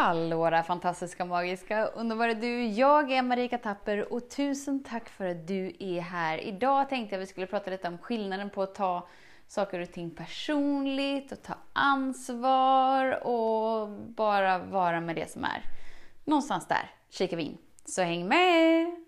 Hallå där fantastiska, magiska, underbara du! Jag är Marika Tapper och tusen tack för att du är här. Idag tänkte jag att vi skulle prata lite om skillnaden på att ta saker och ting personligt och ta ansvar och bara vara med det som är. Någonstans där kikar vi in. Så häng med!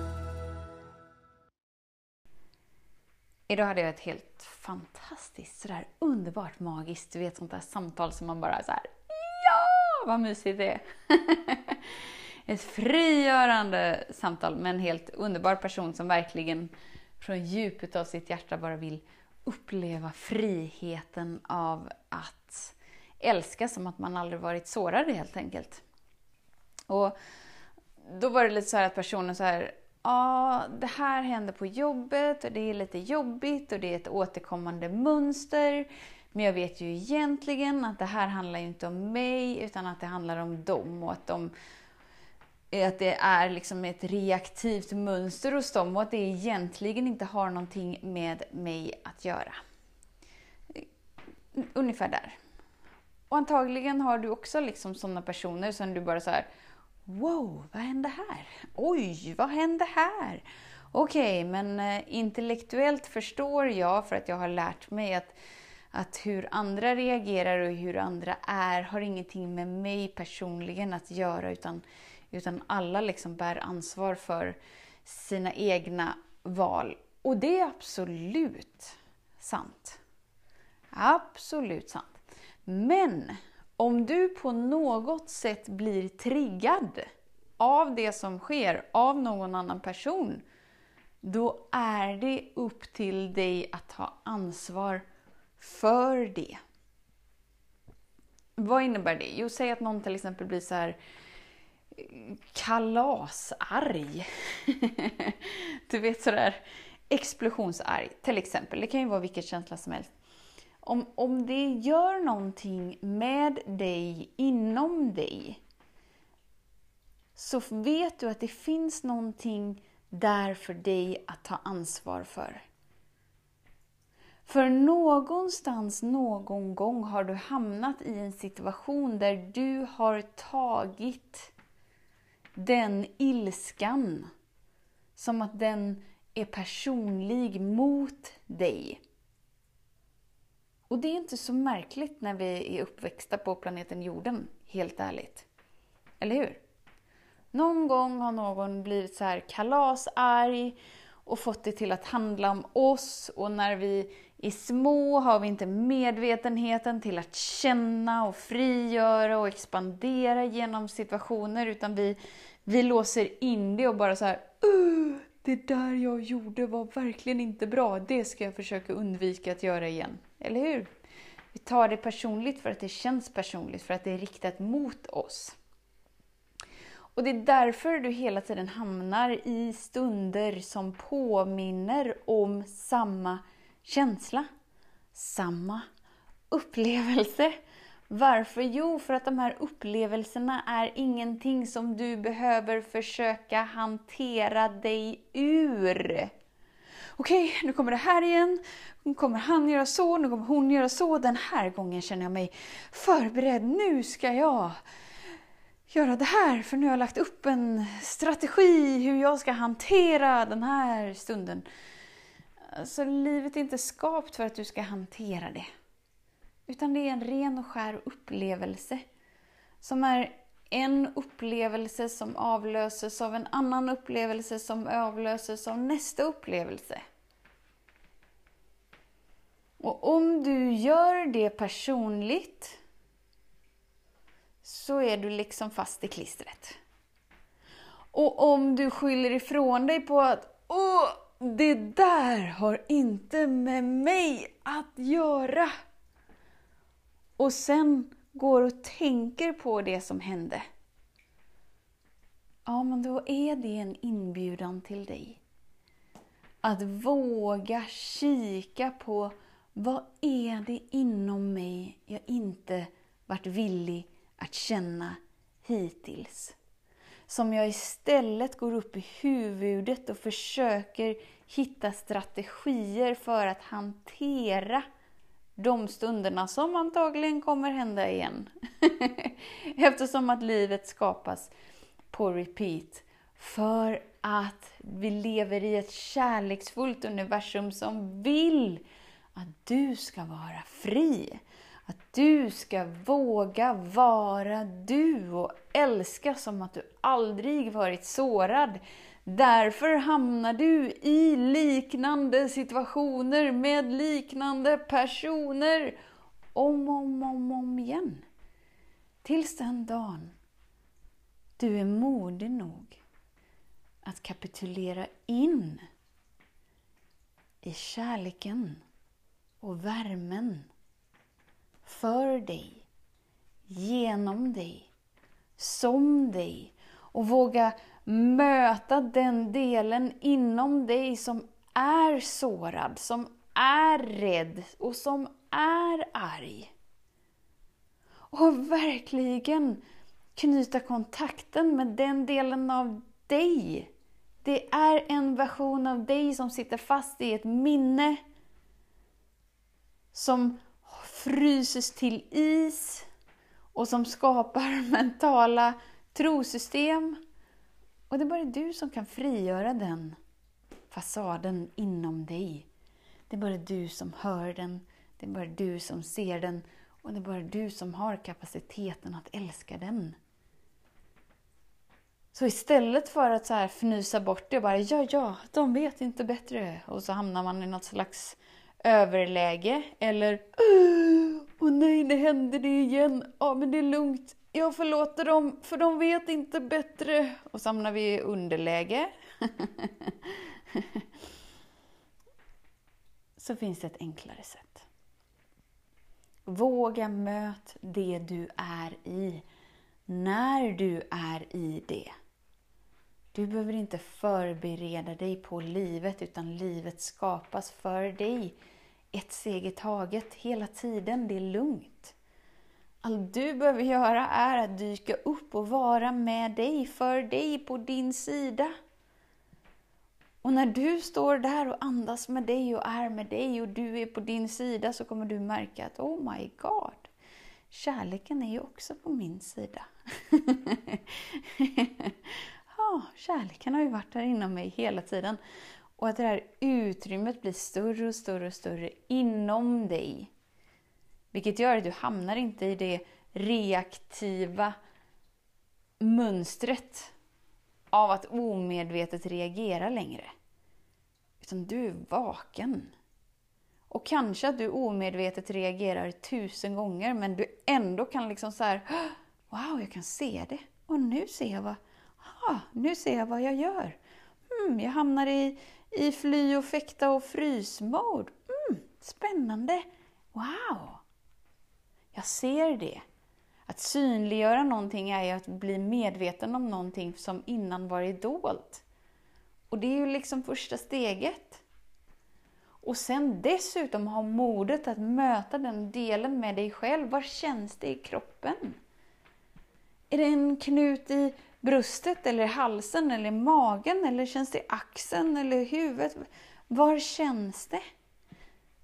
Idag hade jag ett helt fantastiskt, sådär underbart magiskt, du vet sånt där samtal som man bara så här, ja, vad mysigt det är. ett frigörande samtal med en helt underbar person som verkligen från djupet av sitt hjärta bara vill uppleva friheten av att älska som att man aldrig varit sårad helt enkelt. Och då var det lite så att personen så här, ja, det här händer på jobbet och det är lite jobbigt och det är ett återkommande mönster. Men jag vet ju egentligen att det här handlar ju inte om mig utan att det handlar om dem och att, de, att det är liksom ett reaktivt mönster hos dem och att det egentligen inte har någonting med mig att göra. Ungefär där. Och antagligen har du också liksom sådana personer som du bara så här, Wow, vad hände här? Oj, vad hände här? Okej, okay, men eh, intellektuellt förstår jag, för att jag har lärt mig att, att hur andra reagerar och hur andra är har ingenting med mig personligen att göra, utan, utan alla liksom bär ansvar för sina egna val. Och det är absolut sant. Absolut sant. Men om du på något sätt blir triggad av det som sker, av någon annan person, då är det upp till dig att ta ansvar för det. Vad innebär det? Jo, säg att någon till exempel blir så här eh, kalasarg. du vet sådär explosionsarg till exempel. Det kan ju vara vilken känsla som helst om, om det gör någonting med dig, inom dig, så vet du att det finns någonting där för dig att ta ansvar för. För någonstans, någon gång har du hamnat i en situation där du har tagit den ilskan som att den är personlig mot dig. Och det är inte så märkligt när vi är uppväxta på planeten jorden, helt ärligt. Eller hur? Någon gång har någon blivit så här kalasarg och fått det till att handla om oss och när vi är små har vi inte medvetenheten till att känna och frigöra och expandera genom situationer utan vi, vi låser in det och bara så här det där jag gjorde var verkligen inte bra, det ska jag försöka undvika att göra igen. Eller hur? Vi tar det personligt för att det känns personligt, för att det är riktat mot oss. Och det är därför du hela tiden hamnar i stunder som påminner om samma känsla, samma upplevelse. Varför? Jo, för att de här upplevelserna är ingenting som du behöver försöka hantera dig ur okej, okay, nu kommer det här igen. Nu kommer han göra så, nu kommer hon göra så. Den här gången känner jag mig förberedd. Nu ska jag göra det här, för nu har jag lagt upp en strategi hur jag ska hantera den här stunden. Så livet är inte skapt för att du ska hantera det. Utan det är en ren och skär upplevelse som är en upplevelse som avlöses av en annan upplevelse som avlöses av nästa upplevelse. Och om du gör det personligt så är du liksom fast i klistret. Och om du skyller ifrån dig på att Åh, det där har inte med mig att göra. Och sen går och tänker på det som hände. ja men då är det en inbjudan till dig. Att våga kika på vad är det inom mig jag inte varit villig att känna hittills? Som jag istället går upp i huvudet och försöker hitta strategier för att hantera de stunderna som antagligen kommer hända igen. Eftersom att livet skapas på repeat. För att vi lever i ett kärleksfullt universum som vill att du ska vara fri. Att du ska våga vara du och älska som att du aldrig varit sårad. Därför hamnar du i liknande situationer med liknande personer om och om, om, om igen. Tills den dagen du är modig nog att kapitulera in i kärleken och värmen för dig, genom dig, som dig och våga möta den delen inom dig som är sårad, som är rädd och som är arg. Och verkligen knyta kontakten med den delen av dig. Det är en version av dig som sitter fast i ett minne som fryses till is och som skapar mentala trosystem. Och det är bara du som kan frigöra den fasaden inom dig. Det är bara du som hör den, det är bara du som ser den och det är bara du som har kapaciteten att älska den. Så istället för att så här fnysa bort det och bara ja, ja, de vet inte bättre och så hamnar man i något slags överläge eller Åh oh, nej, det hände det igen. Ja, men det är lugnt. Jag förlåter dem, för de vet inte bättre. Och så hamnar vi i underläge. så finns det ett enklare sätt. Våga möt det du är i, när du är i det. Du behöver inte förbereda dig på livet, utan livet skapas för dig ett steg i taget hela tiden. Det är lugnt. Allt du behöver göra är att dyka upp och vara med dig, för dig, på din sida. Och när du står där och andas med dig och är med dig och du är på din sida så kommer du märka att oh my god, kärleken är ju också på min sida. ja, kärleken har ju varit där inom mig hela tiden. Och att det här utrymmet blir större och större och större inom dig. Vilket gör att du hamnar inte i det reaktiva mönstret av att omedvetet reagera längre. Utan du är vaken. Och kanske att du omedvetet reagerar tusen gånger men du ändå kan liksom så här, Wow, jag kan se det. Och nu ser jag vad, ah, nu ser jag vad jag gör. Mm, jag hamnar i i fly och fäkta och frysmode. Mm, spännande! Wow! Jag ser det. Att synliggöra någonting är ju att bli medveten om någonting som innan varit dolt. Och det är ju liksom första steget. Och sen dessutom ha modet att möta den delen med dig själv. Var känns det i kroppen? Är det en knut i bröstet eller halsen eller magen eller känns det i axeln eller huvudet? Var känns det?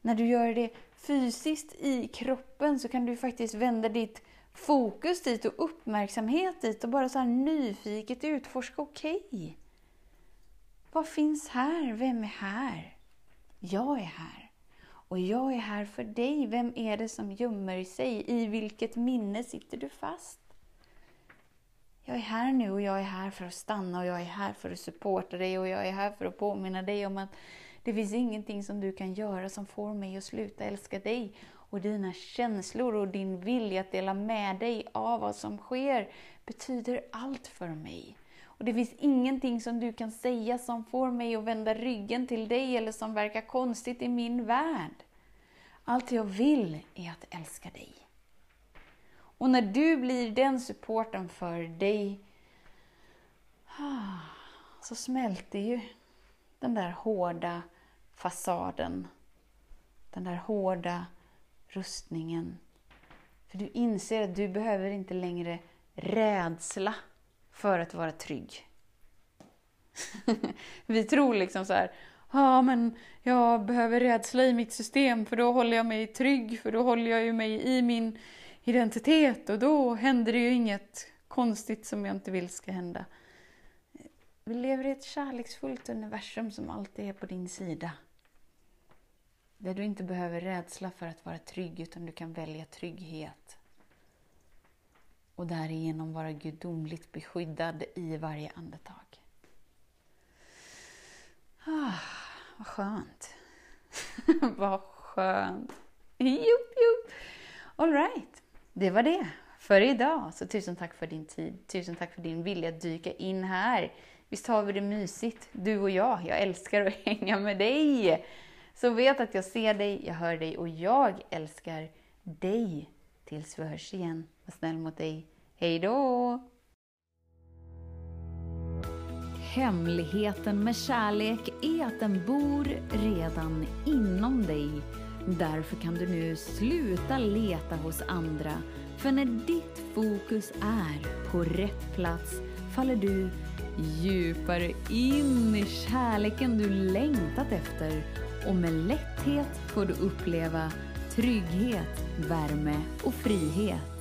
När du gör det fysiskt i kroppen så kan du faktiskt vända ditt fokus dit och uppmärksamhet dit och bara så här nyfiket utforska. Okej, okay. vad finns här? Vem är här? Jag är här. Och jag är här för dig. Vem är det som gömmer sig? I vilket minne sitter du fast? jag är här nu och jag är här för att stanna och jag är här för att supporta dig och jag är här för att påminna dig om att det finns ingenting som du kan göra som får mig att sluta älska dig. Och dina känslor och din vilja att dela med dig av vad som sker betyder allt för mig. Och det finns ingenting som du kan säga som får mig att vända ryggen till dig eller som verkar konstigt i min värld. Allt jag vill är att älska dig. Och när du blir den supporten för dig, ah, så smälter ju den där hårda fasaden, den där hårda rustningen. För du inser att du behöver inte längre rädsla för att vara trygg. Vi tror liksom så här, ja men jag behöver rädsla i mitt system för då håller jag mig trygg, för då håller jag ju mig i min identitet och då händer det ju inget konstigt som jag inte vill ska hända. Vi lever i ett kärleksfullt universum som alltid är på din sida. Där du inte behöver rädsla för att vara trygg utan du kan välja trygghet. Och därigenom vara gudomligt beskyddad i varje andetag. Ah, vad skönt. vad skönt. Jupp, jupp. All right. Det var det för idag. Så tusen tack för din tid. Tusen tack för din vilja att dyka in här. Visst har vi det mysigt, du och jag. Jag älskar att hänga med dig. Så vet att jag ser dig, jag hör dig och jag älskar dig. Tills vi hörs igen. Var snäll mot dig. Hej då! Hemligheten med kärlek är att den bor redan inom dig. Därför kan du nu sluta leta hos andra. För när ditt fokus är på rätt plats faller du djupare in i kärleken du längtat efter och med lätthet får du uppleva trygghet, värme och frihet.